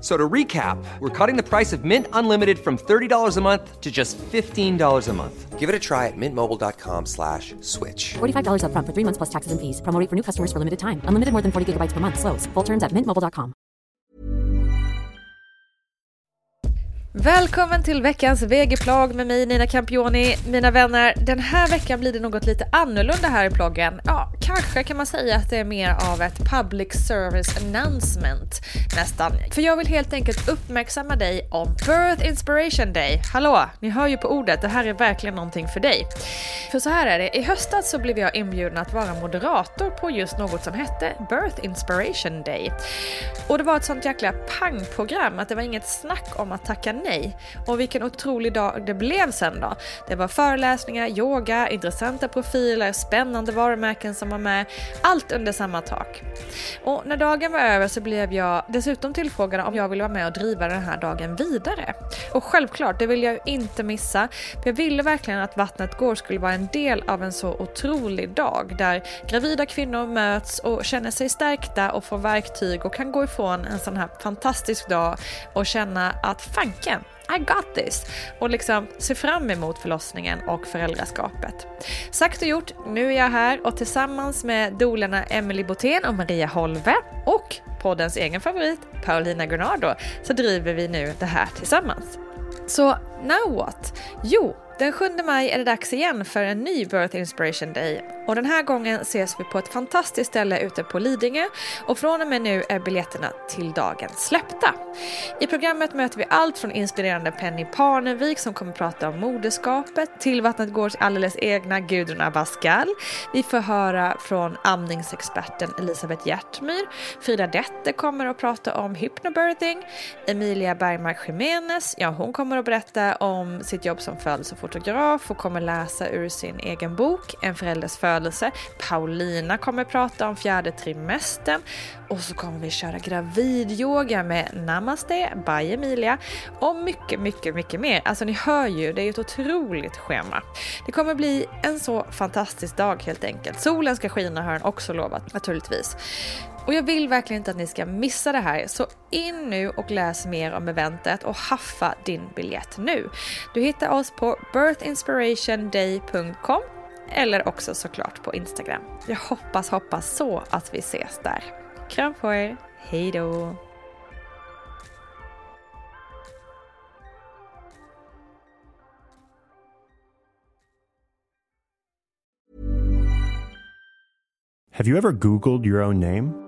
So to recap, we're cutting the price of Mint Unlimited from $30 a month to just $15 a month. Give it a try at mintmobile.com slash switch. $45 upfront for three months plus taxes and fees. Promo rate for new customers for limited time. Unlimited more than 40 gigabytes per month. Slows. Full terms at mintmobile.com. Välkommen till veckans VG-plogg med mig Nina Campioni. Mina vänner, den här veckan blir det något lite annorlunda här i ploggen. Ja, kanske kan man säga att det är mer av ett public service announcement nästan. För jag vill helt enkelt uppmärksamma dig om Birth Inspiration Day. Hallå, ni hör ju på ordet, det här är verkligen någonting för dig. För så här är det, i höstas så blev jag inbjuden att vara moderator på just något som hette Birth Inspiration Day. Och det var ett sånt jäkla pangprogram att det var inget snack om att tacka nej. Och vilken otrolig dag det blev sen då. Det var föreläsningar, yoga, intressanta profiler, spännande varumärken som var med. Allt under samma tak. Och när dagen var över så blev jag dessutom tillfrågad om jag ville vara med och driva den här dagen vidare. Och självklart, det vill jag ju inte missa. För jag ville verkligen att Vattnet går skulle vara en del av en så otrolig dag där gravida kvinnor möts och känner sig stärkta och får verktyg och kan gå ifrån en sån här fantastisk dag och känna att fanken, i got this! Och liksom se fram emot förlossningen och föräldraskapet. Sagt och gjort, nu är jag här och tillsammans med dolarna Emily Botén och Maria Holve och poddens egen favorit Paulina Gunnardo så driver vi nu det här tillsammans. Så now what? Jo, den 7 maj är det dags igen för en ny Birth Inspiration Day och den här gången ses vi på ett fantastiskt ställe ute på Lidingö och från och med nu är biljetterna till dagen släppta. I programmet möter vi allt från inspirerande Penny Parnevik som kommer prata om moderskapet till Vattnet Gårds alldeles egna Gudrun Abascal. Vi får höra från amningsexperten Elisabeth Hjärtmyr. Frida Dette kommer att prata om hypnobirthing. Emilia Bergmark Jiménez, ja hon kommer att berätta om sitt jobb som födelsefotograf och kommer läsa ur sin egen bok En förälders födelse. Paulina kommer prata om fjärde trimestern och så kommer vi köra gravidyoga med Namaste by Emilia och mycket, mycket, mycket mer. Alltså ni hör ju, det är ett otroligt schema. Det kommer bli en så fantastisk dag helt enkelt. Solen ska skina har den också lovat naturligtvis. Och jag vill verkligen inte att ni ska missa det här, så in nu och läs mer om eventet och haffa din biljett nu. Du hittar oss på birthinspirationday.com eller också såklart på Instagram. Jag hoppas, hoppas så att vi ses där. Kram på er, hejdå! Have you ever Googled your own name?